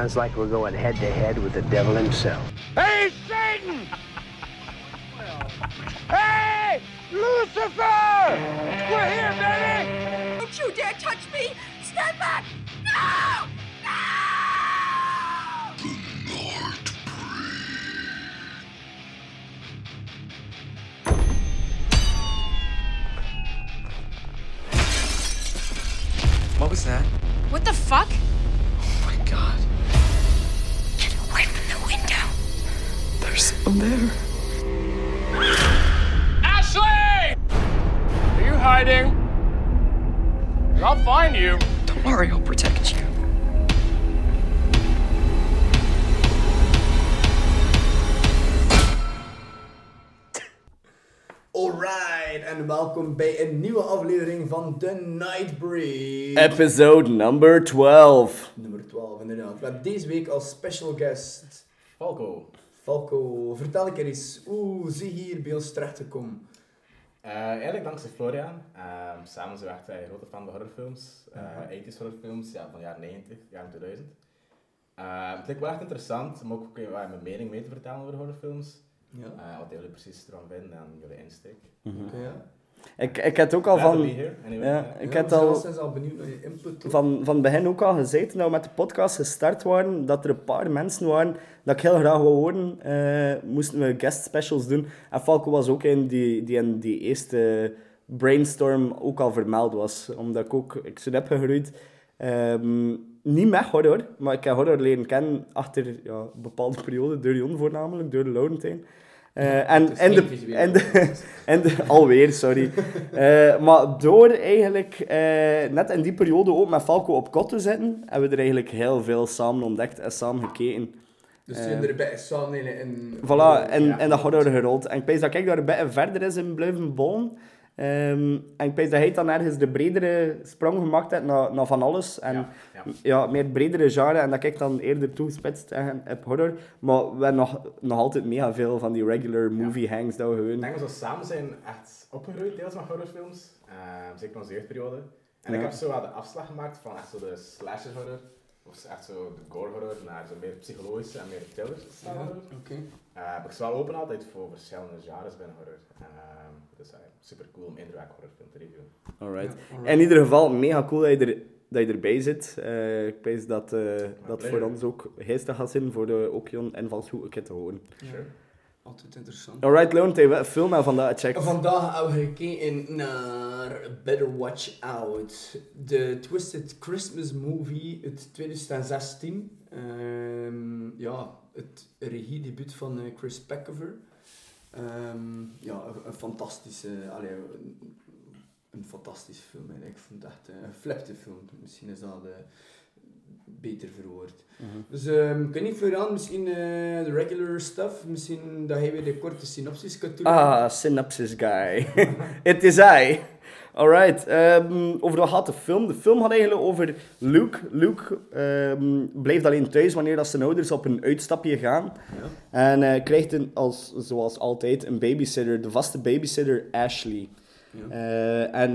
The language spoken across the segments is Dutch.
sounds like we're going head to head with the devil himself. Hey, Satan! hey, Lucifer! We're here, baby! Don't you dare touch me! Stand back! No! No! What was that? What the fuck? Oh my god. There's someone there. Ashley! Are you hiding? I'll find you. Don't worry, I'll protect you. Alright, en welkom bij een nieuwe aflevering van The Night Break. Episode number 12. Nummer 12, inderdaad. Met deze week als special guest Falco. Falco. Vertel ik er eens, hoe zie je hier bij ons terechtgekomen? Uh, eigenlijk dankzij Florian. Ehm, samen zijn we echt een grote fan van horrorfilms. Uh, 80s horrorfilms, ja, van de jaren 90, jaren 2000. Ehm, het leek wel echt interessant om ook uh, mijn mening mee te vertellen over horrorfilms. Ja. Eh, wat jullie precies ervan vinden en jullie insteek. Ja. Ik, ik heb ook al van, anyway. ja, ik heb we al al sinds al benieuwd naar je input. hoor. van, van het begin ook al gezegd, nou met de podcast gestart waren, dat er een paar mensen waren dat ik heel graag wil horen. eh, moesten we guest specials doen. En Falco was ook in die, die in die eerste brainstorm ook al vermeld was. Omdat ik ook, ik zo heb gegroeid. ehm, niet met horror, maar ik heb horror leren kennen achter ja, een bepaalde periode, door Jon voornamelijk, door de Laurentijn. Eh, en, en, de, en, de, en de, alweer, sorry. Eh, maar door eigenlijk eh, net in die periode ook met Falco op kot te zitten, hebben we er eigenlijk heel veel samen ontdekt en samen gekeken. Dus je zijn er bij samen in... in Voilà, en, Ja. en dat horror gerold. En ik weet dat ik daar een beetje verder is in blijven bollen. Ehm, en ik weet dat hij dan ergens de bredere sprong gemaakt heeft naar, naar van alles. En Ja, ja. ja, meer bredere genre. En dat ik dan eerder toegespitst heb horror. Maar we hebben nog, nog altijd mega veel van die regular movie hangs dat we Ik denk dat we zo samen zijn echt opgegroeid, deels met horrorfilms. Ehm, zeker in onze jeugdperiode. En ik heb zo wel de afslag gemaakt van echt zo de slasher horror. Of echt zo de gore horror naar zo meer psychologische en meer thrillers. Ja, horror. Eh, maar ik sta wel open altijd voor verschillende genres binnen horror. Ehm, dus uh, super cool om indruk horrorfilm te reviewen. Alright. Ja, alright. In ieder geval, mega cool dat je, er, dat je erbij zit. Eh, ik weet dat eh, dat pleasure. voor ons ook geestig gaat zijn, voor de ook Jon en keer te horen. Sure. Altijd interessant. Alright, Leon, welke film hebben we vandaag gecheckt? Vandaag hebben we gekeken naar Better Watch Out. De Twisted Christmas Movie uit 2016. Ehm, ja, het regiedebuut van eh, Chris Peckover. Ehm, ja, een, een fantastische... Allee, een, een fantastische film. eigenlijk. Ik vond het echt eh, een flipte film. Misschien is dat eh, beter verwoord. Dus ehm, ik weet niet, Florian, misschien eh, de regular stuff. Misschien dat hij weer de korte synopsis kunt doen. Ah, synopsis guy. It is I. Alright, ehm, over wat gaat de film? De film gaat eigenlijk over Luke. Luke ehm, blijft alleen thuis wanneer dat zijn ouders op een uitstapje gaan. Ja. En eh, krijgt een, als, zoals altijd een babysitter, de vaste babysitter Ashley. Eh, en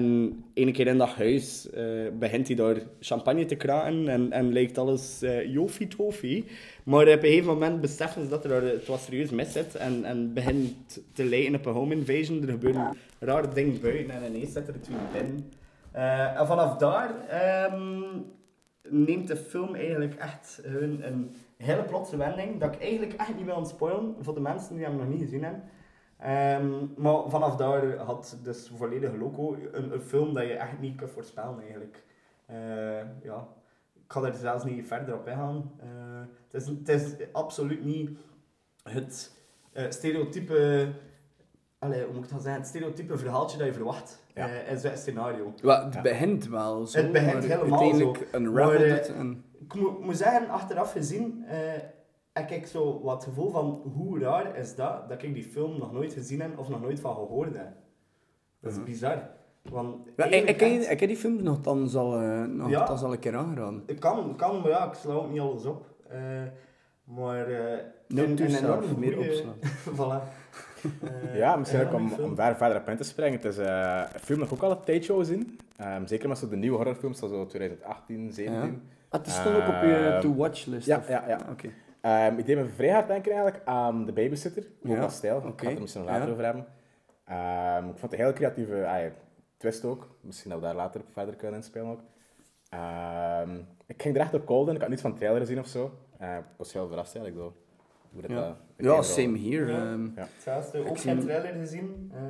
ene keer in dat huis eh, begint hij daar champagne te kraken en, en lijkt alles eh joffie toffie. Maar op een gegeven moment beseffen ze dat er het wat serieus mis zit en, en begint te lijken op een home invasion. Er gebeuren rare dingen buiten en ineens zitten er twee binnen. Eh, en vanaf daar ehm, neemt de film eigenlijk echt hun een hele plotse wending dat ik eigenlijk echt niet wil ontspoilen voor de mensen die hem nog niet gezien hebben. Ehm, maar vanaf daar had dus volledig loco een, een film dat je echt niet kunt voorspellen eigenlijk. Eh, ja, ik ga er zelfs niet verder op ingaan. Eh, het, is, het is absoluut niet het eh, stereotype, allee, hoe moet ik dat zeggen, het stereotype verhaaltje dat je verwacht Ja. eh, in zo'n scenario. Wel, het begint wel zo, Het begint helemaal uiteindelijk zo. een en... Ik moet, moet zeggen, achteraf gezien, eh, heb ik zo wat gevoel van hoe raar is dat, dat ik die film nog nooit gezien heb of nog nooit van gehoord heb. Dat is bizar. Want Mhm. Ja, ik, ik, echt- ik ken die film nog dan zal, eh nog Ja. dan zal een keer aangeraden. Het kan, kan, maar ja, ik sla ook niet alles op. Eh, maar... eh een self, enorme meer opslaan. voilà. Eh, Ja, misschien ook om, om daar verder op in te springen. Het is eh, een film dat ik ook al een tijdje zien. Ehm, zeker met zo de nieuwe horrorfilms, zoals zo 2018, 2017. Ah, het stond ook op je Ehm, to-watch-list? ja, of- ja, ja. Ah, Oké. Ehm, ik deed me vrij hard denken eigenlijk aan de babysitter. Ja, stijl. Ik oké. ga het er misschien nog later Ja. over hebben. Ehm, ik vond het een heel creatieve ah, ja, twist ook. Misschien dat we daar later op verder kunnen inspelen ook. Ehm, ik ging er echt op cold in. Ik had niets van de trailer gezien of zo. Eh, ik was heel verrast eigenlijk door hoe dat, Ja. eh, Ja, same here. Ja. Ja. Hetzelfde, Ik ook zie- geen trailer gezien. Eh,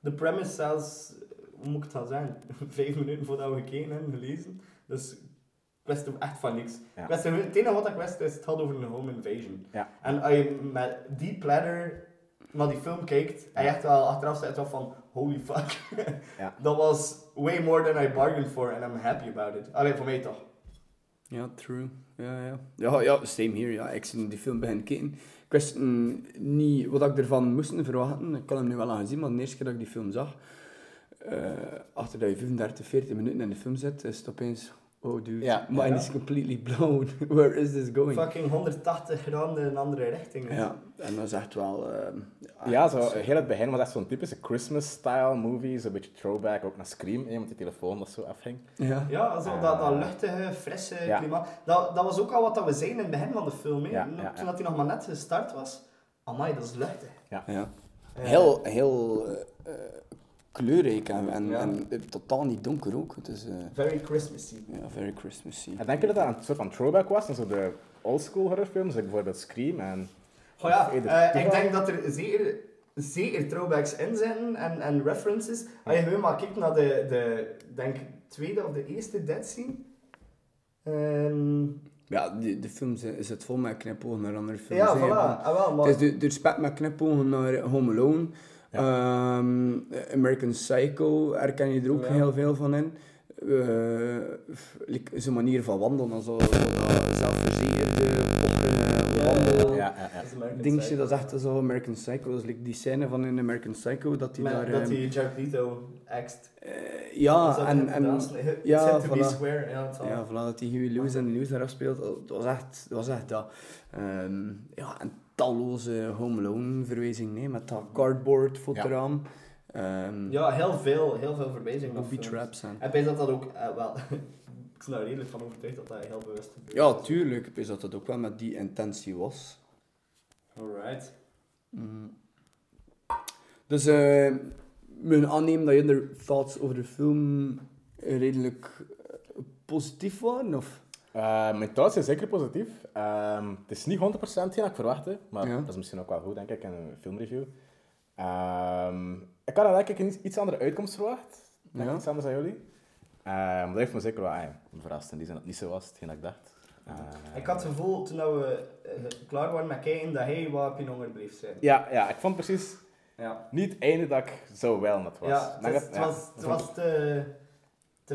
de premise zelfs, hoe moet ik het gaan zeggen, vijf minuten voordat we gekeken hebben, gelezen. Dus ik wist echt van niks. Ja. Ik wist het enige wat ik wist is, het had over een home invasion. Ja. En als je met die planner naar die film kijkt, en je echt wel achteraf zit wel van, holy fuck. Ja. Dat was way more than I bargained for, and I'm happy about it. Alleen voor mij toch. Ja, true. Ja, ja. Ja, ja, same here. Ja. Ik zie die film beginnen kijken. Ik wist mm, niet wat ik ervan moest verwachten. Ik had hem nu wel al gezien, maar de eerste keer dat ik die film zag, eh, achter dat je 35, 40 minuten in de film zit, is het opeens, oh dude, Ja, mine ja. is completely blown. Where is this going? Fucking 180 graden in een andere richting. Ja, en dat is echt wel... ehm, Ja, zo, is- heel het begin was echt zo'n typische Christmas-style movie. Zo'n beetje throwback ook naar Scream, hè, met die telefoon dat zo afhing. Ja. Ja, zo dat, dat luchtige, frisse Ja. klimaat. Dat, dat was ook al wat dat we zeiden in het begin van de film. Hè. Ja, ja, Toen ja. dat hij nog maar net gestart was. Amai, dat is luchtig. Ja. Eh, Heel, heel eh, eh, kleurrijk en, en, Ja. en eh, totaal niet donker ook. Het is eh, Very Christmassy. ja, very Christmassy. En denk je dat dat een soort van throwback was? En zo de oldschool horrorfilms, like bijvoorbeeld Scream en... Goh ja, eh, ik denk dat er zeker, zeker throwbacks in zitten en, en references. Als je gewoon maar kijkt naar de, de denk, tweede of de eerste dead scene. Ehm, Ja, de, de film is, het vol met knipogen naar andere films. ja, voilà. Ah, wel, maar... Het is de, de met knipogen naar Home Alone. Ehm, American Psycho herken je er ook Ja. heel veel van in. Eh, like, zijn manier van wandelen, zo, zo dat zelfverzekerde poppen, wandel. Ja, ja, ja. dat is American Dingetje, Psycho. dat is echt zo American Psycho. Dat is like die scène van in American Psycho, dat hij daar... dat ehm, Jared Leto axt. eh, ja, en... en ja, to be voilà. square. Ja. Ja, voilà, dat hij Huey Lewis en Lewis daar afspeelt, dat was echt dat. Was echt dat. Ehm, ja, en talloze Home Alone verwijzingen, nee, met dat cardboard fotoraam. Ehm Ja, heel veel, heel veel verwijzingen booby traps en... Dat dat ook, eh, wel, ik ben er redelijk van overtuigd dat dat heel bewust gebeurt. Ja, tuurlijk. Ik dat dat ook wel met die intentie was. Alright. Dus eh mijn aannemen dat je thoughts over de film redelijk eh, positief waren, of? Eh, mijn thoughts zijn zeker positief. Ehm, het is niet 100% hetgeen dat ik verwachtte, maar Ja. dat is misschien ook wel goed, denk ik, in een filmreview. Ehm, ik had eigenlijk een iets, andere uitkomst verwacht. Denk Ja. Iets anders dan jullie. Ehm, dat heeft me zeker wel verrast in die zin dat het niet zo was, hetgeen dat ik dacht. Ik had het gevoel toen dat we eh, klaar waren met kijken dat hij wat op je honger bleef zijn. Ja, ja, ik vond precies Ja. niet het einde dat ik zo wel dat was. Ja, Maar het, ik is- heb- het ja, was, het was te...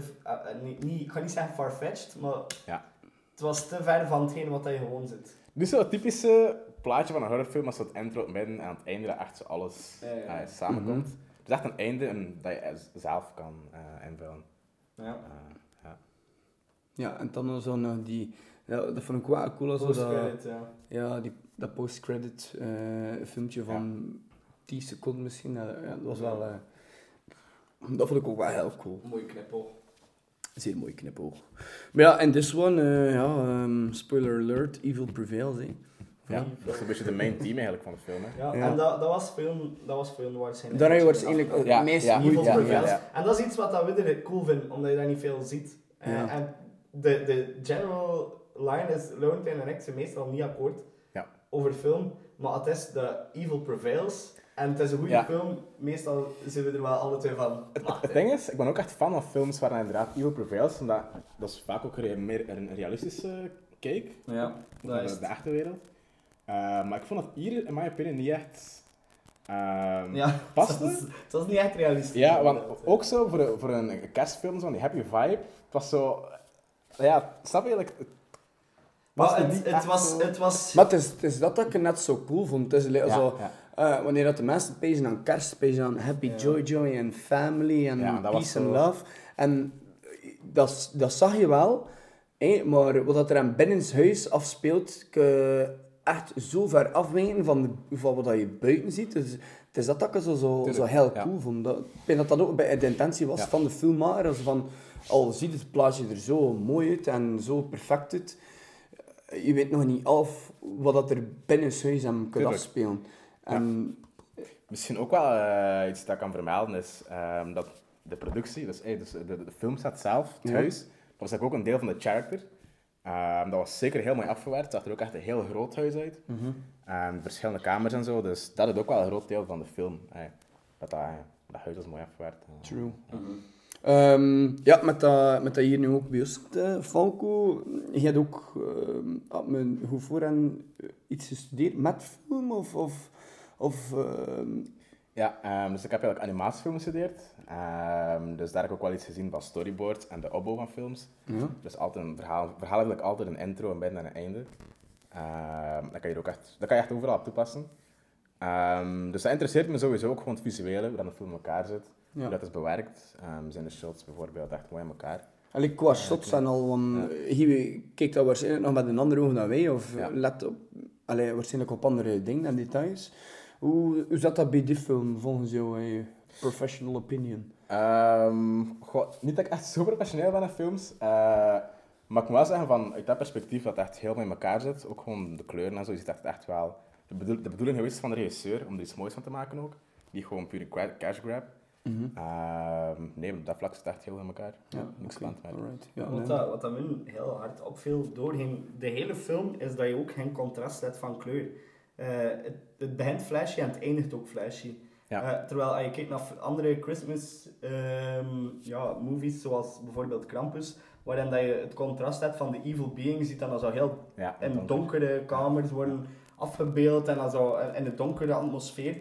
te eh, eh, niet, niet, ik ga niet zeggen far-fetched, maar Ja. het was te ver van hetgeen wat hij gewoon zit. Dus zo'n typische plaatje van een horrorfilm als het intro, het midden en aan het einde dat echt zo alles Ja, ja. eh, samenkomt. Het is echt een einde en dat je zelf kan eh, invullen. Ja. Eh, ja. Ja, en dan zo nog die... Ja, dat vond ik wel cool. Zo dat, Post-credit, ja. ja, die, dat post-credit eh, filmpje van 10 seconden misschien. Dat was wel... eh, dat vond ik ook wel heel cool. Mooie knippel. Zeer mooi knipoog. Maar ja, en this one, eh, ja, ehm, spoiler alert, evil prevails, hè. ja, dat is een beetje de main team eigenlijk van de film. Hè. Ja, Ja. en dat, dat was veel, dat was veel waarschijnlijk. Daar heb je waarschijnlijk het Ja, meest ja, Evil Prevails. ja. En dat is iets wat dat we er cool vinden, omdat je daar niet veel ziet. Eh. En de, de general line is, Lowenthal en ik zijn meestal niet akkoord Ja. over film, maar het is de evil prevails. En het is een goede Ja. film, meestal zijn we er wel alle twee van. "Ah, Het ding is, ik ben ook echt fan van films waar inderdaad evil prevails, omdat dat is vaak ook een, meer een realistische kijk Ja, naar de, de echte wereld. Eh, maar ik vond het hier, in mijn opinie, niet echt ehm Ja, paste. het was, het was niet echt realistisch. Ja, want ook zo voor, een- voor een kerstfilm, zo'n die happy vibe, het was zo... Ja, snap je? Like, het Maar het, niet het, echt was, zo- het was... Maar het is, het is dat dat ik het net zo cool vond. Het is Ja, zo, ja. Eh, wanneer dat de mensen pezen aan kerst, pezen aan happy joy joy en family en Ja, peace and love. En dat, dat zag je wel. maar wat dat er aan binnenshuis afspeelt, ik, eh, echt zo ver afwijken van, van wat je buiten ziet. Dus het is dat dat ik zo, zo, zo heel ja. cool vond. Dat, ik denk dat dat ook bij de intentie was van de filmmaker. Van, al ziet het plaatje er zo mooi uit en zo perfect uit, je weet nog niet af wat dat er binnen huis hem kan afspelen. En Misschien ook wel eh, iets dat ik kan vermelden is ehm, dat de productie, dus, eh, dus de, de filmset zelf, het Ja. huis, dat was eigenlijk ook een deel van de character. Ehm, dat was zeker heel mooi afgewerkt. Het zag er ook echt een heel groot huis uit. Mhm. En verschillende kamers en zo. Dus dat is ook wel een groot deel van de film. eh, dat, dat, dat huis was mooi afgewerkt. True. Ehm, ja, met dat, met dat hier nu ook bij ons, eh, Falco. Je hebt ook ehm, had men goed voor en iets gestudeerd met film of... of, of ehm, Ja, ehm, dus ik heb eigenlijk animatiefilm gestudeerd. Ehm, dus daar heb ik ook wel iets gezien van storyboards en de opbouw van films. ja. Dus altijd een verhaal. Verhaal eigenlijk altijd een intro, en een einde. Dat, kan je ook echt, dat kan je echt overal op toepassen. Dus dat interesseert me sowieso ook gewoon het visuele, hoe dat een film in elkaar zit. Ja. Hoe dat is bewerkt. Zijn de shots bijvoorbeeld echt mooi in elkaar. En qua shots en al, want hier kijkt dat waarschijnlijk nog met een andere oog dan wij, of Ja. let op, allee, waarschijnlijk op andere dingen en details. Hoe, hoe zat dat bij die film, volgens jou, eh, professional opinion? Ehm, goh, niet dat ik echt zo professioneel ben in films. eh, maar ik moet wel zeggen, van, uit dat perspectief dat het echt heel mooi in elkaar zit. Ook gewoon de kleuren en zo, je ziet echt, echt wel... De, bedoel, de bedoeling geweest van de regisseur, om er iets moois van te maken ook. Die gewoon pure cra- cash grab. Ehm, nee, op dat vlak zit echt heel in elkaar. Ja, niks aan alright. Ja, wat, nee. dat, wat dat me heel hard opviel doorheen de hele film, is dat je ook geen contrast hebt van kleur. Eh, het, het begint flashy en het eindigt ook flashy. Ja. Eh, terwijl als je kijkt naar andere Christmas ehm, ja, movies, zoals bijvoorbeeld Krampus, waarin dat je het contrast hebt van de evil being, ziet dan dat zo heel Ja, in donker. donkere kamers worden afgebeeld en dan zo in een donkere atmosfeer.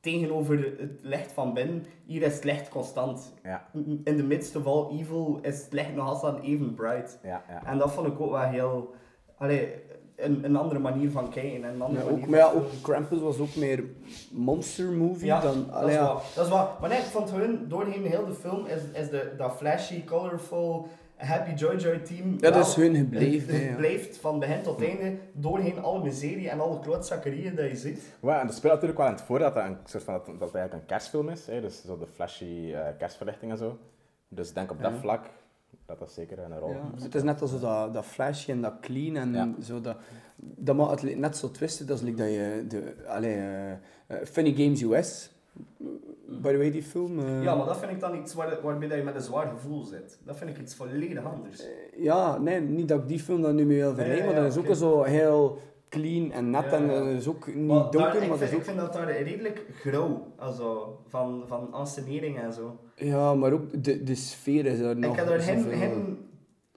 Tegenover het licht van binnen, hier is het licht constant. Ja, In the midst of all evil is het licht nog altijd even bright. ja, ja. En dat vond ik ook wel heel... Allee, een, een andere manier van kijken. En een andere Ja, manier ook, maar ja, van ook Krampus was ook meer monster movie ja, dan... dat, is dat is waar. Maar nee, ik vond hun, doorheen heel de film, is, is de, dat flashy, colorful, happy joy joy team... Ja, dat wel- is hun gebleven, Het, hè, het ja. blijft van begin tot einde, doorheen alle miserie en alle klootzakkerieën dat je ziet. Ja, en dat speelt natuurlijk wel in het voor dat het een soort van dat, dat eigenlijk een kerstfilm is. Hè? Dus zo de flashy eh, kerstverlichting en zo. Dus denk op dat vlak dat dat zeker een rol Ja, het is net als dat, dat flashy en dat clean en Ja. zo. Dat, dat maakt het net zo twisted als like dat je de, allee, eh, eh, Funny Games US, by the way, die film. eh, Ja, maar dat vind ik dan iets waar, waarbij dat je met een zwaar gevoel zit. Dat vind ik iets volledig anders. Ja, nee, niet dat ik die film dan nu mee wil vergelijken, ja, maar dat is ook zo heel clean en net Ja, en ja. dat is ook niet Maar donker, daar- ik, maar vind, is ik ook... vind dat daar redelijk grauw, also, van, van ansenering en zo. Ja, maar ook de, de sfeer is er nog ik heb er geen, zoveel- geen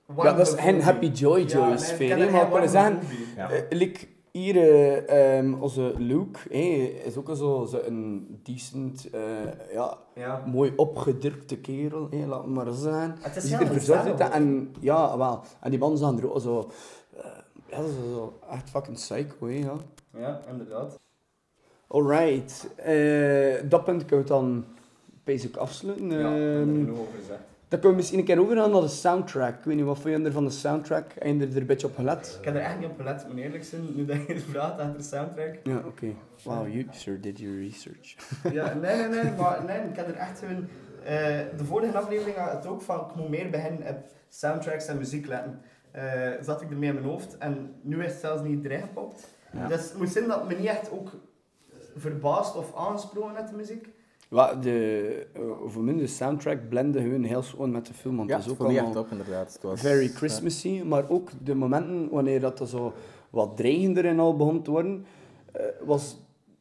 warm Ja, dat is geen. Happy Joy Ja, Joy ik sfeer, er maar we kunnen warm zeggen... Ja. Eh, like hier, eh, ehm, onze Luke hè, is ook zo, zo een decent, eh, ja, Ja. mooi opgedrukte kerel, hè, laat maar zeggen. Het is heel er. En ja, wel. En die man zijn er ook zo, ja, zo, zo echt fucking psycho, hè, ja. Ja, inderdaad. Alright, eh, dat punt kunnen we dan basic afsluiten. Ja, over gezegd. dan kunnen we misschien een keer overgaan naar de soundtrack. Ik weet niet, wat vond je er van de soundtrack? Heb je er een beetje op gelet? Ik heb er echt niet op gelet, moet eerlijk zijn, nu dat je vraagt achter de soundtrack. Ja, oké. Wow, you sure did your research. Ja, nee, nee, nee, maar nee, ik heb er echt gewoon... eh, de vorige aflevering had het ook van, ik moet meer beginnen op soundtracks en muziek letten. Eh, zat ik ermee in mijn hoofd en nu is het zelfs niet erin gepopt. Ja. Dus het moet zijn dat me niet echt ook verbaasd of aangesproken met de muziek. Wat de, eh, voor mij de soundtrack blende gewoon heel schoon met de film, want Ja, het is ook vond ik echt allemaal op inderdaad. Het was, very Christmassy, maar ook de momenten wanneer dat er zo wat dreigender en al begon te worden, eh, was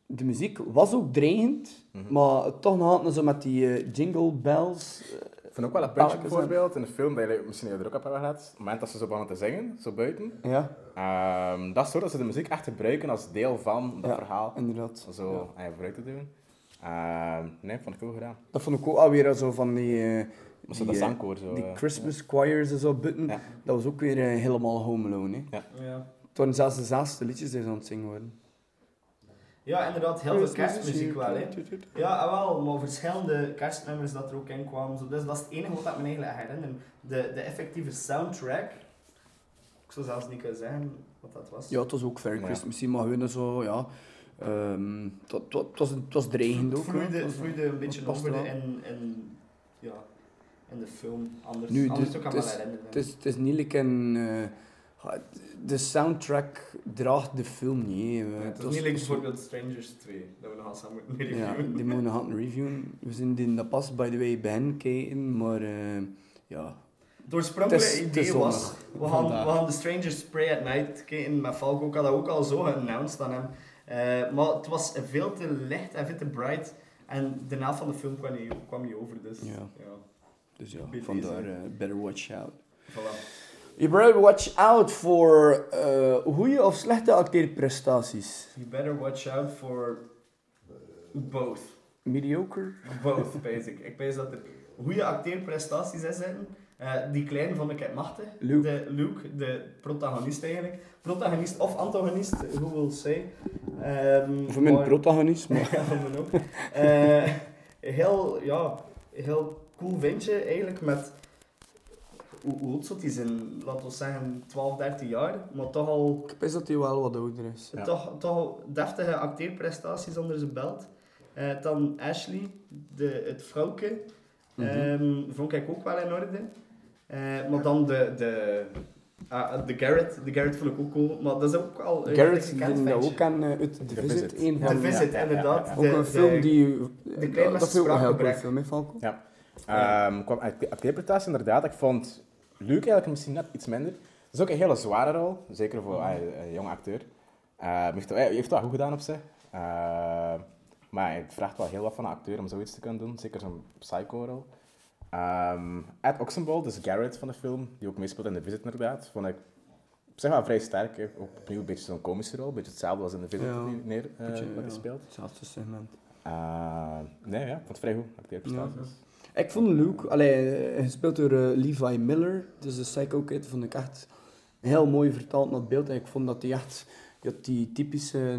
de muziek was ook dreigend, Mhm. maar toch nog altijd zo met die eh, jingle bells. Eh, Ik vind ook wel een puntje bijvoorbeeld in de film, dat je misschien er ook op hebben gehad. Op het moment dat ze zo begonnen te zingen, zo buiten. ja, Ehm, dat soort dat ze de muziek echt gebruiken als deel van het Ja. verhaal. inderdaad. Zo Ja. aan je gebruik te doen. Ehm, nee, vond ik goed gedaan. Dat vond ik ook alweer zo van die, eh, zo die, dat eh, zangkoor zo. die eh, Christmas choirs en zo buiten. Ja. Dat was ook weer eh, helemaal Home Alone. Hè. Ja. Het waren zelfs de zesde liedjes die ze aan het zingen waren. Ja, inderdaad, heel veel kerstmuziek wel, hè. Ja, ah, wel, maar verschillende kerstnummers dat er ook in kwamen. Zo. Dus dat is het enige wat ik me eigenlijk herinner. De, de effectieve soundtrack, ik zou zelfs niet kunnen zeggen wat dat was. Ja, het was ook Very Ja. Christmassy, maar hun zo, ja... ehm, het, wa- het was, het was dreigend ook. Het hè. vloeide, Het een beetje dat over in, in, ja, in de film. Anders, Nu, anders de- ook aan het is- herinneren. Het is, het is niet like een... eh, de soundtrack draagt de film niet. Ja, Het is niet like bijvoorbeeld Strangers 2, dat we nog eens samen moeten Ja, reviewen. die moeten we gaan reviewen. We zijn die dat pas, by the way, bij hen kijken, maar eh, ja... Het oorspronkelijke idee was, we gaan, vandaag. we gaan The Strangers Spray at Night kijken met Falco. Ik had dat ook al zo geannounced aan hem. Eh, maar het was veel te licht en veel te bright. En de helft van de film kwam niet, kwam niet over, dus Ja. ja. Dus ja, vandaar eh, better watch out. Voilà. Je better watch out voor eh goede of slechte acteerprestaties. You better watch out for both. Mediocre? Both, basic. Ik weet dat er goede acteerprestaties in zitten. Eh, die kleine vond ik het machtig. Luke. De, Luke, de protagonist eigenlijk. Protagonist of antagonist, who will say. Ehm, Voor mijn maar- protagonist, maar... ja, van me ook. Eh, heel, ja, heel cool ventje eigenlijk met... Hoe oud zou hij zijn? Laten we zeggen 12, 13 jaar. Maar toch al Ik weet dat hij wel wat ouder is. Ja. toch, toch al deftige acteerprestaties onder zijn belt. Eh, dan Ashley, de, het vrouwke, Mhm. ehm, vond ik ook wel in orde. Eh, maar dan de, de, ah, de Garrett, de Garrett vond ik ook cool, maar dat is ook al Garrett, dat ventje. ook aan eh, uit The The Visit. Visit. Een De van, Visit, ja, inderdaad. ja, ja. De- ook een film die... de dat vind ik ook een heel film, hè, Falco? Ja. Ehm qua inderdaad, ik vond Luke eigenlijk misschien net iets minder. Het is ook een hele zware rol, zeker voor ah, een jonge acteur. Eh, hij heeft, hij heeft dat goed gedaan op zich. Eh, maar het vraagt wel heel wat van een acteur om zoiets te kunnen doen, zeker zo'n psycho-rol. Ehm, Ed Oxenbould, dus Garrett van de film, die ook meespeelt in The Visit inderdaad, vond ik op zich wel vrij sterk. Ook opnieuw een beetje zo'n komische rol, een beetje hetzelfde als in The Visit Ja. die neer, eh, Beetje, wat hij ja, speelt. Hetzelfde segment. Eh, nee, ja, ik vond het vrij goed, acteerprestaties. Ik vond Luke, allee, eh, gespeeld door eh, Levi Miller, dus de Psycho Kid, vond ik echt heel mooi vertaald naar het beeld. En ik vond dat hij echt die, had die typische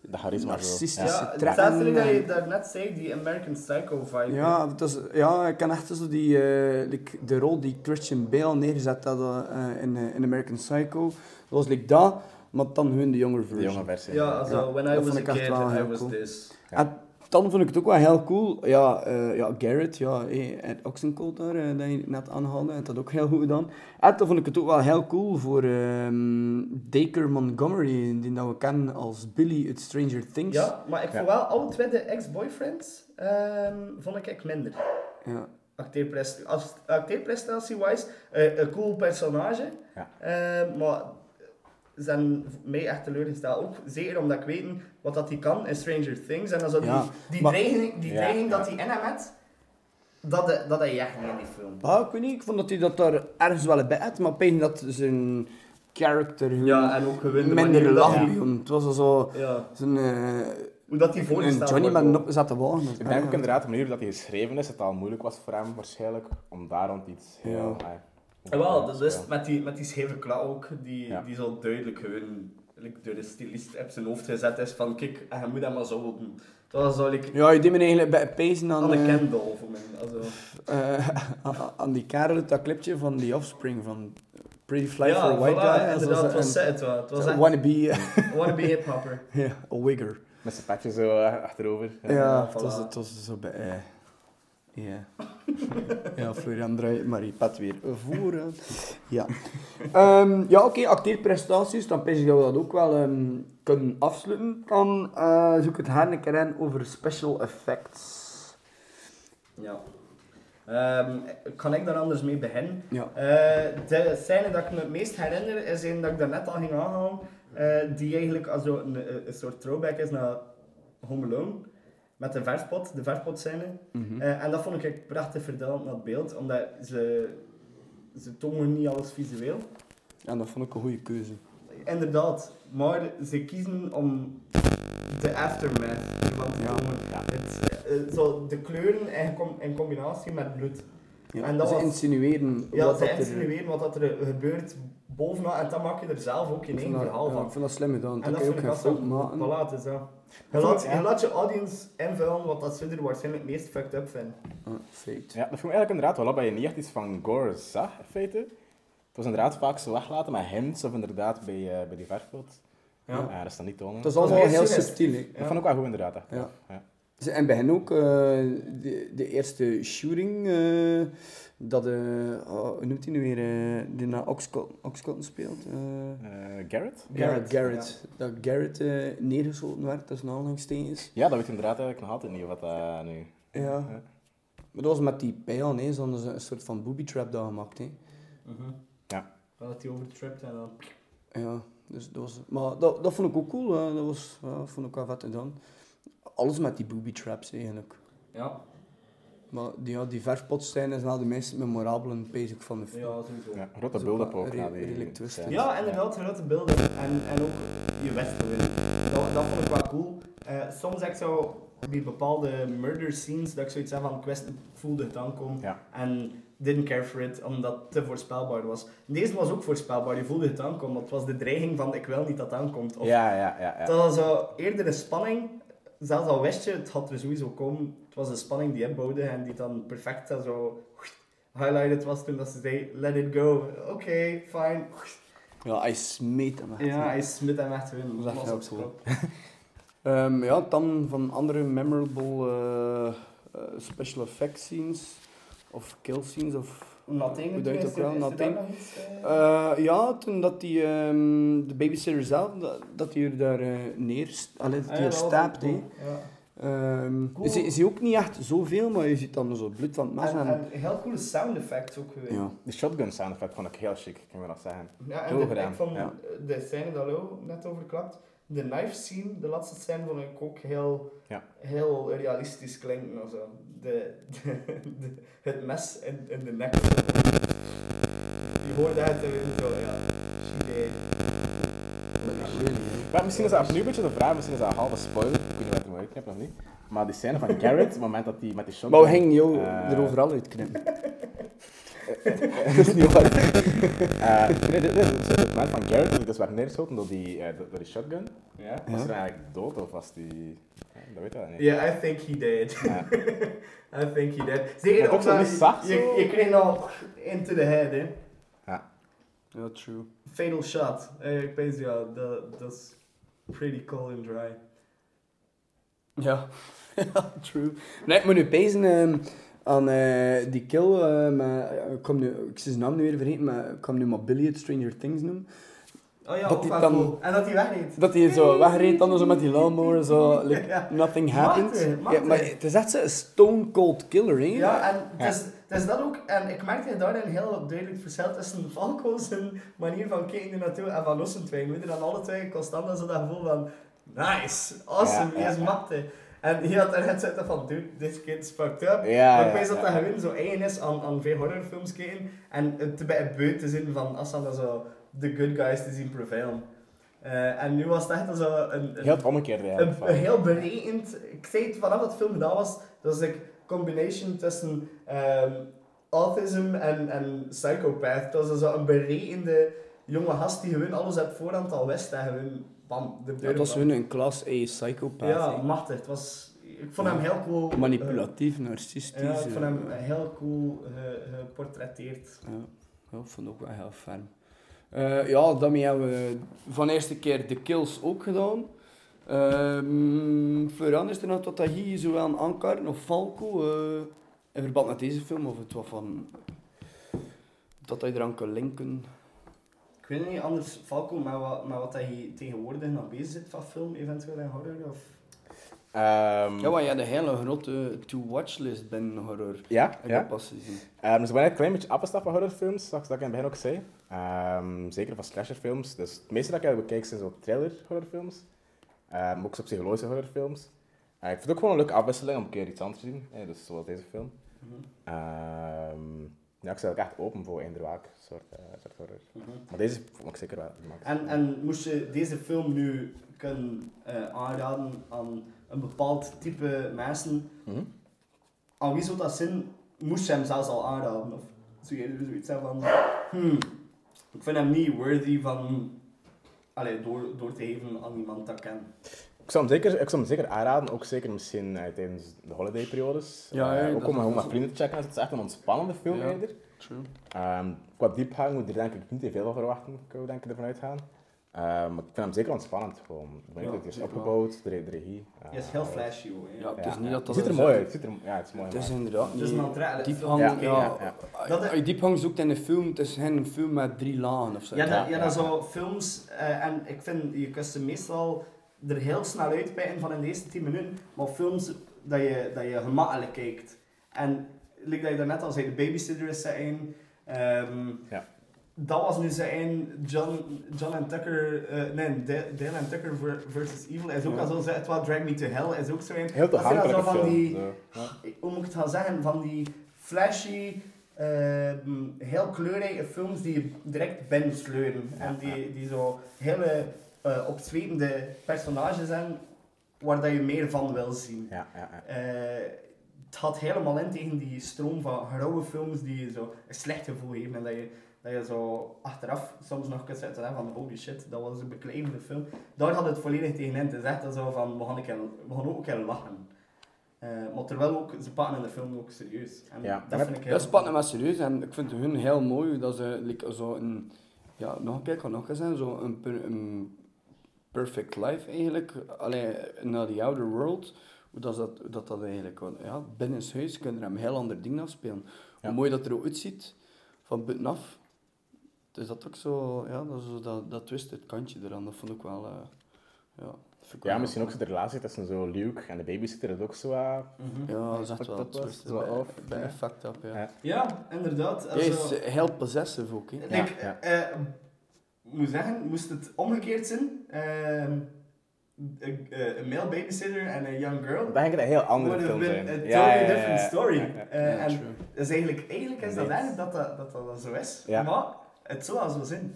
De charisma narcistische Ja, trekken. hetzelfde dat je daarnet zei, die American Psycho vibe. Ja, het is, ja, ik kan echt zo die, eh, like, de rol die Christian Bale neerzet dat, eh, in, eh, in American Psycho. Dat was like dat, maar dan hun de jongere De versie. jonge versie. Ja, also, Ja, when dat I was a kid, I was cool. this. En dan vond ik het ook wel heel cool. Ja, eh, ja Garrett, ja, eh, Ed Oxencold daar, eh, dat je net aanhaalde, heeft dat ook heel goed gedaan. En dan vond ik het ook wel heel cool voor ehm Dacre Montgomery, die dat we kennen als Billy uit Stranger Things. Ja, maar ik Ja. vond wel alle twee de ex-boyfriends, ehm, vond ik echt minder. Ja. Acteerprest- als- Acteerprestatie-wise, eh, een cool personage. Ja. Ehm, maar zijn mij echt teleurgesteld. Ook zeker omdat ik weet wat dat hij kan in Stranger Things. En dan zo die, Ja, die maar- dreiging, die Ja, dreiging ja. dat hij in hem had, dat, de- dat hij echt niet in die film. Ah, ik weet niet, ik vond dat hij dat daar ergens wel bij had, maar denk dat zijn character Ja, en ook minder hij- begon. Het was al zo Ja, zijn, eh hoe dat hij voorgesteld Johnny met een ook. opgezette wagen. Ik denk ook inderdaad de manier dat hij geschreven is, het al moeilijk was voor hem waarschijnlijk om daar rond iets heel... Ja. ah, En wel, te dat is spelen. met die, met die scheve klak ook, die, Ja. die zo duidelijk gewoon like, door de stylist op zijn hoofd gezet is van kijk, je moet dat maar zo doen. Dat was zo like, Ja, je deed me eigenlijk bij pezen aan, aan de eh, Kendall voor mij. Also, eh, aan- die kerel dat clipje van The Offspring van Pretty Fly ja, for a White voilà, Guy. inderdaad, het was set wel. Het was echt wannabe, eh, wannabe hip-hopper. ja, a wigger. Met zijn petje zo eh, achterover. Ja, voilà. het, was, het was zo bij... Ja. ja, Florian draait maar je weer voor. hè. Ja, Ehm, ja oké, acteerprestaties. Dan pijs ik dat we dat ook wel ehm, kunnen afsluiten. Dan eh, zoek ik het haar een keer in over special effects. Ja. Ehm, kan ik daar anders mee beginnen? Ja. Eh, de scène dat ik me het meest herinner is een dat ik daarnet al ging aanhalen, eh, die eigenlijk als een, een soort throwback is naar Home Alone. Met de verfpot, de verfpot scène. Mhm. Eh, en dat vond ik echt prachtig verteld naar het beeld, omdat ze, ze tonen niet alles visueel. Ja, dat vond ik een goede keuze. Inderdaad, maar ze kiezen om de aftermath ervan te Ja. tonen. Het, eh, zo de kleuren in, com- in combinatie met bloed. Ja, En dat ze was- insinueren Ja, wat ze dat er... wat dat er gebeurt bovenaan en dan maak je er zelf ook eigen vind dat- verhaal ja, van. ik vind dat slim gedaan. En Dan dat vind ook ik geen maken. Voilà, het is dat. Je laat, je laat je audience invullen wat dat ze er waarschijnlijk het meest fucked up vinden. Ah, feit. Ja, dat vond ik eigenlijk inderdaad wel op dat je niet echt iets van gore zag, in feite. Het was inderdaad vaak zo weglaten met hints of inderdaad bij, eh, bij die verfpot. Ja. Ja. dat is dan niet tonen. Dat is allemaal heel subtiel. hè. Dat vond ik wel goed inderdaad. echt. Ja. Ja. En bij hen ook eh, de, de eerste shooting, eh, dat, oh, hoe noemt hij nu weer, die naar Oxcot- Oxcotton speelt? eh Eh, Garrett? Garrett. Garrett. Dat Garrett neergeschoten werd tussen aanhalingstekens. Ja, dat weet ik inderdaad eigenlijk nog altijd niet of dat nu... Ja. Maar dat was met die pijl, hè. Ze hadden een soort van booby trap daar gemaakt, hè. Dat hij overtript en dan... Ja, dus dat was... Maar dat, dat vond ik ook cool, hè. Dat was, ja, dat vond ik wel vet gedaan. Alles met die booby traps, eigenlijk. Ja, Maar die, ja, die verfpots zijn is wel de meest memorabele basic van de film. ja sowieso. Ja, grote qua ook. re- redelijk. Ja, inderdaad, grote beelden. En, en ook je wist winnen. Dat, dat vond ik wel cool. Eh, soms echt zo die bepaalde murder scenes, dat ik zoiets heb van, ik ik voelde het aankomen. Ja. En didn't care for it, omdat het te voorspelbaar was. Deze was ook voorspelbaar, je voelde het aankomen. Het was de dreiging van, ik wil niet dat het aankomt. Of, Ja, ja, ja. ja. Dat was zo eerder een spanning. Zelfs al wist je, het had er sowieso komen. Het was een spanning die inbouwde en die dan perfect zo highlighted was toen dat ze zei, let it go. Oké, fine. Ja, hij smeet hem echt. Ja, hij smit hem echt in. Dat Was cool. kop. Ehm, ja, dan van andere memorable eh, eh, special effects scenes. Of kill scenes, of... Nothing. Hoe duidt is dat er- wel? is Nothing. eh? Eh, ja, toen dat die, ehm, de babysitter zelf, dat, dat die er daar uh, neer... Allee, dat Ah, die ja, er ook cool. Ehm, Cool. je ziet ook niet echt zoveel, maar je ziet dan zo bloed van het mes. En, En, en heel coole sound effects ook geweest. ja. De shotgun sound effect vond ik heel chic, kan je dat zeggen. Ja, en de, gedaan, ik vond ja. de scène dat Lo net over klapt, de knife scene, de laatste scène, vond ik ook heel, Ja. heel realistisch klinken. of zo. De, de, de- het mes in, in de nek. Je uit en je zo, ja, she deed. Maar misschien is dat opnieuw een beetje de vraag, misschien is dat een halve spoiler, ik weet niet wat ik uitknippen of niet. Maar die scène van Garrett, het moment dat hij met die shotgun... Maar we gingen jou eh, er overal uitknippen. dat is niet waar. Eh, nee, dit, dit, dit, het moment van Garrett, die dus werd neergeschoten door die, eh, door die shotgun. Ja? Was hij eigenlijk dood of was die... Ja, dat weet ik niet. Yeah, I think he did. Ja. I think he did. Zeker zo zacht je, zo? je kreeg nog into the head, hè. Ja, true. Fatal shot. Eh, ik weet ja, dat, dat is pretty cool and dry. Ja, ja true. Nee, ik moet nu pezen ehm, aan eh, die kill, met, ik, kom nu, ik zijn naam nu weer vergeten, maar ik kan nu maar Billy uit Stranger Things noemen. Oh ja, Dat wel dan-. En dat hij wegreed. Dat hij zo wegreed, dan zo met die lawnmower, zo, like, Ja. nothing happened. Ja, maar het is echt zo'n stone cold killer, hè? Ja, en het is, het is dat ook. En ik merkte daarin een heel duidelijk verschil tussen Falco zijn manier van kijken naartoe en van Lossen twee. We dan alle twee constant zo dat gevoel van nice, awesome, Ja, hij is machtig. En hij had erin zitten van, dude, this kid's fucked up. Ja, maar ik ja, weet dat ja. dat gewoon zo eigen is aan, aan veel horrorfilms kijken. En het erbij een beut te zien van als dan zo de good guys te zien prevailen. Eh, en nu was het echt zo een, een, Heel het omgekeerde een, eigenlijk. een heel berekend. Ik zei het vanaf dat film gedaan was, dat was een combination tussen ehm, autism en, en psychopath. Dat was zo een berekende jonge gast die gewoon alles op voorhand al wist en gewoon bam, de Ja, deur het was gewoon een klas A psychopath. Ja, machtig. Het was, ik vond hem heel cool. eh, Manipulatief, narcistisch. ja, ik vond eh, hem heel cool eh, geportretteerd. Ja, ja ik vond het ook wel heel ferm. Ja, daarmee hebben we van de eerste keer de kills ook gedaan. Ehm Florian, is er nog wat dat hier zo aan aankaarten of Falco in verband met deze film? Of het wat van... Dat hij eraan kan linken? Ik weet niet, anders Falco, met wat, met wat hij tegenwoordig nog bezig zit van film, eventueel in horror. Of... Ehm, Ja, maar je hebt een hele grote to-watch-list binnen horror. ja, Ik ja. pas gezien. Ehm, dus ik ben een klein beetje afgestapt van horrorfilms, zoals ik in het begin ook zei. Ehm, zeker van slasherfilms. Dus het meeste dat ik bekijk zijn zo thriller horrorfilms. Ehm, ook zo psychologische horrorfilms. Eh, ik vind het ook gewoon een leuke afwisseling om een keer iets anders te zien. dus zoals deze film. Ehm, ja, ik sta ook echt open voor eender welk soort, eh, soort horror. Maar deze vond ik zeker wel. En, en moest je deze film nu kunnen eh, aanraden aan een bepaald type mensen, Mhm. aan wie zou dat zijn, moest je hem zelfs al aanraden? Of zou je zoiets hebben van, hmm, ik vind hem niet worthy van, allee, door, door te geven aan iemand dat ik ken. Ik zou, hem zeker, ik zou hem zeker aanraden, ook zeker misschien eh, tijdens de holidayperiodes. Ja, ja, Eh, ook om gewoon met vrienden te checken. Het is echt een ontspannende film Ja. eerder. True. Ehm, qua diepgang moet je er denk ik niet te veel van verwachten, kan we denk ik ervan uitgaan. Ehm, maar ik vind hem zeker ontspannend. Gewoon. De manier Ja, dat hij is opgebouwd, de, de regie. Hij is heel flashy, hoor. Ja, het is ja, niet ja. dat dat... Het ziet er mooi uit. Het, ziet er, ja, het is mooi Het is inderdaad Het is een diepgang, ja. Ja, ja. Dat- Als je diepgang zoekt in een film, het is geen film met drie lagen of zo. Ja, dat, ja, ja, dat ja. zo films, en ik vind, je kunt ze meestal er heel snel uitpijten van in de eerste 10 minuten, maar films dat je, dat je gemakkelijk kijkt. En like dat je daarnet al zei, de babysitter is zijn. ehm Ja. Dat was nu zijn John, John en Tucker, eh, nee, Da- Dale en Tucker ver- versus Evil. Is ook Ja. al zo, het was Drag Me to Hell, is ook zo een. Heel dat zo toegankelijke van die. Ja. hoe moet ik het gaan zeggen, van die flashy, ehm, heel kleurrijke films die je direct binnensleuren. En die, die zo hele eh opzwepende personages zijn waar dat je meer van wil zien. Ja, ja, ja. Eh, het gaat helemaal in tegen die stroom van grauwe films die je zo een slecht gevoel geven en dat je, dat je zo achteraf soms nog kunt zitten hè, van holy shit, dat was een beklijvende film. Daar had het volledig tegen in. Is echt zo van, we gaan, een keer, we gaan ook een keer lachen. Eh, maar terwijl ook, ze pakken in de film ook serieus. En Ja. dat vind ik heel Dat is pakken maar serieus en ik vind hun heel mooi dat ze like, zo een, ja, nog een keer, kan nog eens zeggen, zo een, een perfect life eigenlijk, alleen naar die outer world, hoe dat, dat, dat, dat eigenlijk, ja, binnen het huis kun je er een heel ander ding afspelen. Ja. Hoe mooi dat er ook uitziet, van buitenaf. Dus dat ook zo, ja, dat, is zo dat, dat twisted kantje eraan, dat vond ik wel, eh, ja. Ja, wel- misschien ook zo de relatie tussen zo Luke en de babysitter, dat ook zo wat... Ja, dat is wel dat was, twisted, zo bij, ja. fucked up, ja. Ja. Ja, inderdaad. Hij is eh, heel possessive ook, hè. Ik Ja, eh, eh, moet zeggen, moest het omgekeerd zijn, ehm, een, eh, een male babysitter en een young girl, Dan denk ik een heel andere film zijn. a Ja, totally ja, ja, different story. Ja, ja. Ja, en true. dus eigenlijk, eigenlijk is dat eigenlijk dat dat, dat, dat zo is. Ja. Maar het zou wel zo zijn.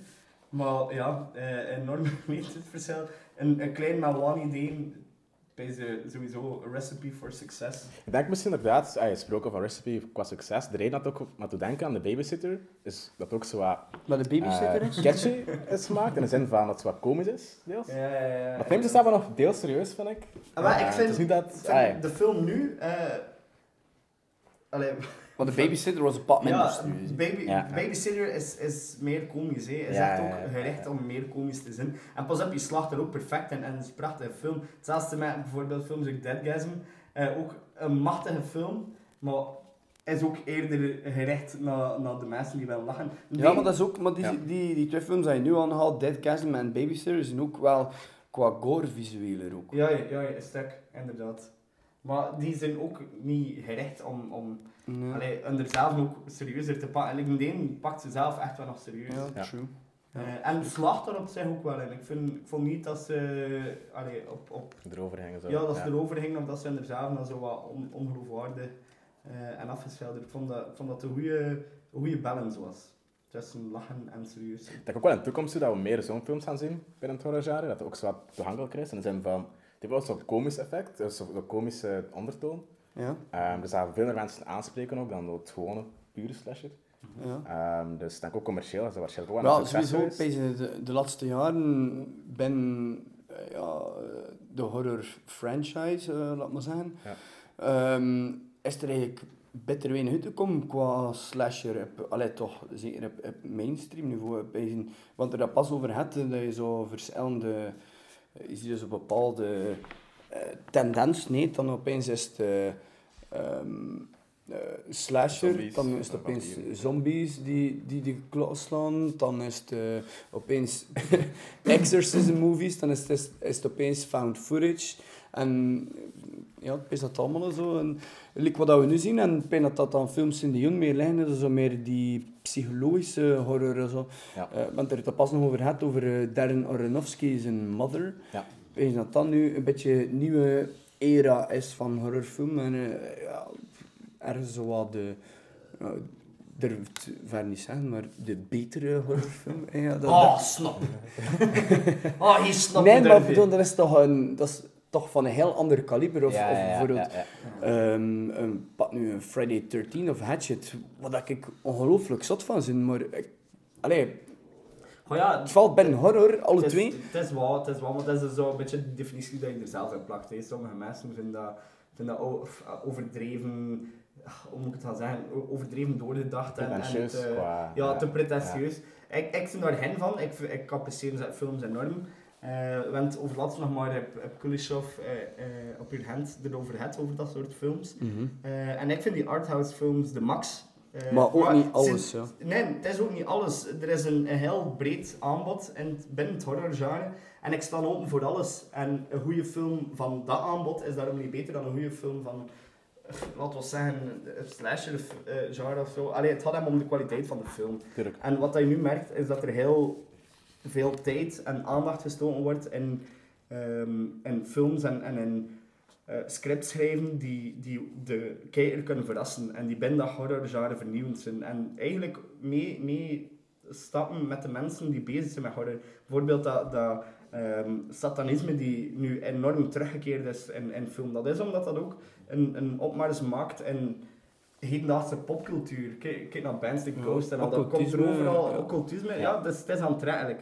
Maar ja, eh enorm meningsverschil. Een, een klein Malwani-idee is sowieso een recipe for success. Ik denk misschien inderdaad, ah, je gesproken van recipe qua succes, de reden dat ook maar te denken aan de babysitter, is dat ook zo wat Maar de babysitter eh, is? catchy is gemaakt, in de zin van dat het wat komisch is, deels. Ja, ja, ja. Maar neemt wel nog deels serieus, vind ik. Ah, maar Eh, ik vind, het is niet dat... vind ah, ja. de film nu... eh allee, Want de babysitter was een pad minder ja, baby, Ja. Babysitter is, is meer komisch. Hè. Is Ja, echt ook gericht ja. om meer komisch te zijn. En pas op, je slaagt er ook perfect in. En het is een prachtige film. Hetzelfde met bijvoorbeeld films like Deadgasm. Eh, ook een machtige film, maar is ook eerder gericht naar, naar de mensen die wel lachen. Ja, maar dat is ook, maar die, Ja. die, die twee films die je nu aanhaalt, Deadgasm en Babysitter, zijn ook wel qua gore visueler ook. Ja, ja, ja, ja, sterk, inderdaad. Maar die zijn ook niet gericht om, om Ja, allee, hun er zelf ook serieuzer te pakken. En ik denk, pakt ze zelf echt wel nog serieus. ja, Ja. true. Eh, en slaagt er op zich ook wel in. Ik, vind, ik vond niet dat ze allee, op, op, Erover hangen zo. ja, dat ze erover gingen of dat ze er zelf dan zo wat on, ongeloofwaardig eh, en afgeschilderd. Ik vond dat, ik vond dat een goede, een goede balance was. Tussen lachen en serieus. zijn. Ik denk ook wel in de toekomst toe dat we meer zo'n films gaan zien binnen het horrorgenre, dat het ook zo wat toegankelijker is. In de zin van, heeft wel zo'n komisch effect, dus zo'n komische ondertoon. Ja, dus dat veel meer mensen aanspreken ook dan het gewone pure slasher. ja. Ehm, dus denk ook commercieel is dat waarschijnlijk ook wel Ja, een succes sowieso, geweest. de, de laatste jaren ben eh, ja, eh, de horror franchise, eh, laat maar zeggen, Ja. ehm, is er eigenlijk beter weinig uitgekomen qua slasher. Op, allee, toch, zeker op, op mainstream niveau. Op, bij- want er dat pas over had, eh, dat je zo verschillende, eh, je ziet dus een bepaalde eh, tendens, nee, dan opeens is het eh, ehm, eh, slasher, Zombies, dan is het opeens zombies die, die de klok slaan, dan is het opeens exorcism movies, dan is het, is, het opeens found footage. En ja, is dat allemaal zo. En, like wat we nu zien, en ik dat dat dan films zijn die jong meer liggen, dat is zo meer die psychologische horror. en Zo. Ja. Eh, want er het pas nog over gehad, over eh, Darren Aronofsky zijn Mother. Ja. Ik denk dat dat nu een beetje een nieuwe era is van horrorfilm. En eh, ja, ergens zo wat de... Uh, durf het ver niet zeggen, maar de betere horrorfilm. Ja, dat, Oh, snap. oh, hij snapt nee, maar je. bedoel, dat is toch een... Dat is toch van een heel ander kaliber. Of, Ja, of ja, ja, bijvoorbeeld... ja, ja. Ehm, een, pak nu een Friday 13 of Hatchet, wat ik ongelooflijk zot van vind, maar ik, allee, Oh ja, het valt binnen horror, alle twee. Het is wel, het is wel, maar dat is zo een beetje de definitie dat je er zelf in plakt. Hè. Sommige mensen vinden dat, vinden dat uh, overdreven hoe moet ik het gaan zeggen, overdreven doorgedacht. En, en Pretentieus het, eh, qua- ja, ja, te pretentieus. Ik, ik ben daar hen van, ik, ik apprecieer films enorm. Eh want over laatst nog maar heb, heb Kuleshov eh, eh, op uw hand erover gehad, over dat soort films. Mhm. Eh, en ik vind die arthouse films de max. Eh, Maar ook niet alles, ja. Nee, het is ook niet alles. Er is een, een heel breed aanbod in, het- binnen het horrorgenre. En ik sta open voor alles. En een goede film van dat aanbod is daarom niet beter dan een goede film van, eh, laten we zeggen, slasher eh, genre of zo. Allee, het gaat hem om de kwaliteit van de film. Tuurlijk. En wat je nu merkt, is dat er heel veel tijd en aandacht gestoken wordt in, ehm, in films en, en in eh, scripts schrijven die, die de kijker kunnen verrassen en die binnen dat horrorgenre vernieuwend zijn. En eigenlijk mee, mee stappen met de mensen die bezig zijn met horror. Bijvoorbeeld dat, dat ehm, satanisme die nu enorm teruggekeerd is in, in film. Dat is omdat dat ook een, een opmars maakt in hedendaagse popcultuur. Kijk, kijk naar bands Ja, Ghost en al, dat komt er overal. ja. Occultisme, ja, dus het is aantrekkelijk.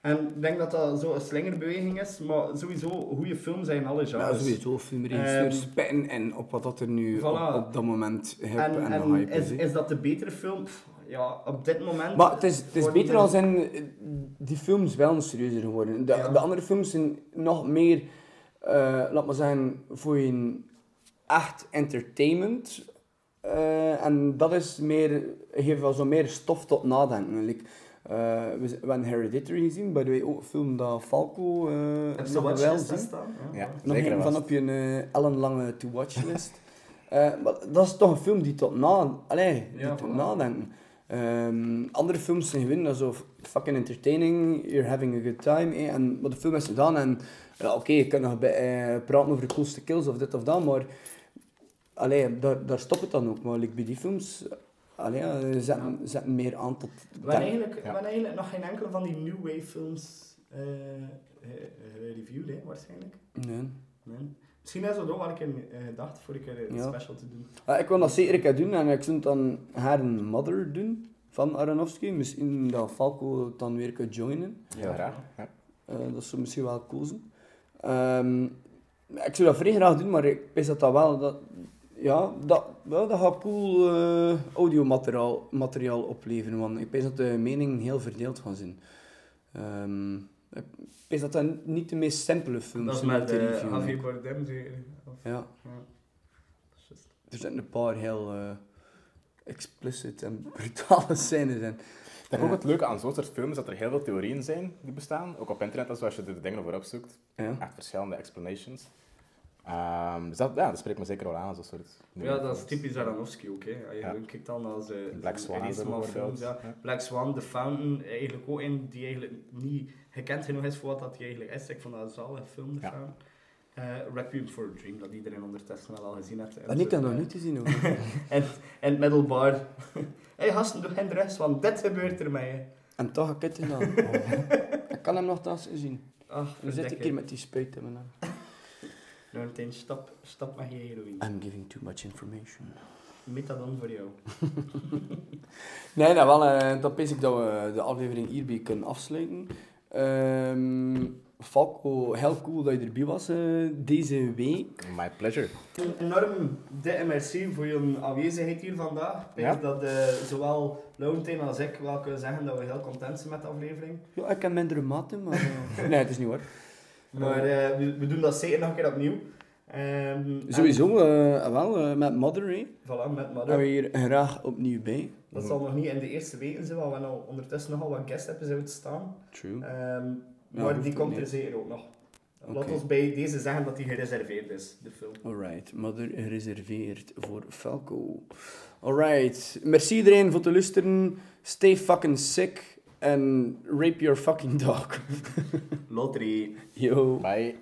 En ik denk dat dat zo een slingerbeweging is, maar sowieso goede films zijn alle Ja, genres. sowieso. Filmregisseurs Ehm, spijten en op wat dat er nu Voilà. op, op dat moment hip en, En, en hype is, is. dat de betere film? Ja, op dit moment... Maar het is, het is beter er- als in eh, die films wel serieuzer geworden. De, Ja. de andere films zijn nog meer, eh, laat maar zeggen, voor je echt entertainment. Eh, en dat is meer, geeft wel zo meer stof tot nadenken. Like, eh, we, hebben Hereditary gezien, by the way ook een film dat Falco eh Heb je nog wel watchlist zien. Ja. Nog zeker een en van op je uh, ellenlange to-watch-list. Eh, maar dat is toch een film die tot, na, allee, die Ja, tot nadenken. Ehm, andere films zijn gewoon dat zo fucking entertaining, you're having a good time. eh, en wat de film is gedaan en ja, oké, je kunt nog bij, eh, praten over de coolste kills of dit of dat, maar allee, daar, daar stopt het dan ook. Maar like, bij die films allee, ja, zetten, zetten meer aan tot... We hebben eigenlijk, Ja. eigenlijk nog geen enkele van die New Wave films eh eh, eh, reviewed, hè, waarschijnlijk. Nee. Nee. Misschien is dat ook wel een keer eh, gedacht voor een keer een Ja. special te doen. Ah, ik wil dat zeker een keer doen en ik zou het dan haar een Mother doen van Aronofsky. Misschien dat Falco het dan weer kan joinen. Heel graag. Ja. Eh, dat zou misschien wel cool zijn. Ehm, ik zou dat vrij graag doen, maar ik wist dat dat wel... Dat, ja, dat, wel, dat gaat cool eh audiomateriaal materiaal opleveren, want ik weet dat de meningen heel verdeeld gaan zijn. Ehm, ik weet dat dat niet de meest simpele films Dat is zijn met eh. Javier Bardem zeker. Of- Ja. ja. Dat. Er zijn een paar heel eh, explicit en brutale scènes in. Ik denk ook het leuke aan zo'n soort films is dat er heel veel theorieën zijn die bestaan. Ook op internet, als je er de dingen over opzoekt. Ja. Echt verschillende explanations. Ehm, dus dat, ja, dat spreekt me zeker wel aan, zo'n soort... Ja, dat is typisch Aronofsky ook. Hè. Als je Ja. gewoon kijkt dan als eh, Black Swan films, ja. Ja. Black Swan, The Fountain, eigenlijk ook een die eigenlijk niet gekend genoeg is voor wat dat die eigenlijk is. Ik vond dat een zalige film, The Ja. Fountain. Requiem for a Dream, dat iedereen ondertussen wel al gezien heeft. En ik kan nog niet te zien hoor. En, en middelbaar. Hé hey, gasten, doe geen rust, want dit gebeurt er je. En toch heb ik het gedaan. ik kan hem nog thuis zien. Ach, Nu zit ik hier met die spuit in mijn hand. Nou, meteen stap, stap met je heroïne. I'm giving too much information. Methadon voor jou. Nee, nou wel, eh, dan pens ik dat we de aflevering hierbij kunnen afsluiten. Ehm Falco, heel cool dat je erbij was eh, deze week. My pleasure. Een enorm dikke merci voor je aanwezigheid hier vandaag. Ik denk Ja. dat eh, zowel Laurentijn als ik wel kunnen zeggen dat we heel content zijn met de aflevering. Ja, ik heb minder maten, maar... nee, het is niet waar. Maar eh, we, we doen dat zeker nog een keer opnieuw. Ehm, Sowieso, eh, wel, eh, met Mother, hè. En, voilà, met Hebben we Mother. hier graag opnieuw bij. Dat zal nog niet in de eerste weken zijn, want we hebben al ondertussen nogal wat guest episodes staan. True. Ehm, maar die komt er zeker ook nog. Laat Oké. ons bij deze zeggen dat die gereserveerd is, de film. Alright, Mother gereserveerd voor Falco. Alright, merci iedereen voor te luisteren. Stay fucking sick and rape your fucking dog. Lottery. Yo. Bye.